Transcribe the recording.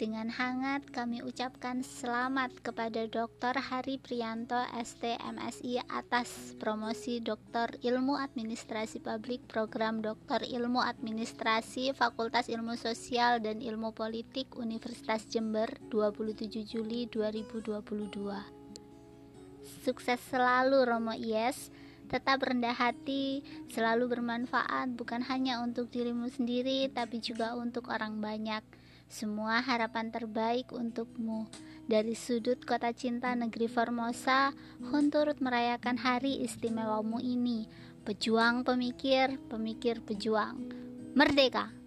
Dengan hangat kami ucapkan selamat kepada Dr. Hari Prianto ST MSI atas promosi Doktor Ilmu Administrasi Publik Program Doktor Ilmu Administrasi Fakultas Ilmu Sosial dan Ilmu Politik Universitas Jember 27 Juli 2022. Sukses selalu Romo Yes. Tetap rendah hati, selalu bermanfaat bukan hanya untuk dirimu sendiri tapi juga untuk orang banyak. Semua harapan terbaik untukmu. Dari sudut kota cinta negeri Formosa, Hun turut merayakan hari istimewamu ini. Pejuang pemikir, pemikir pejuang. Merdeka!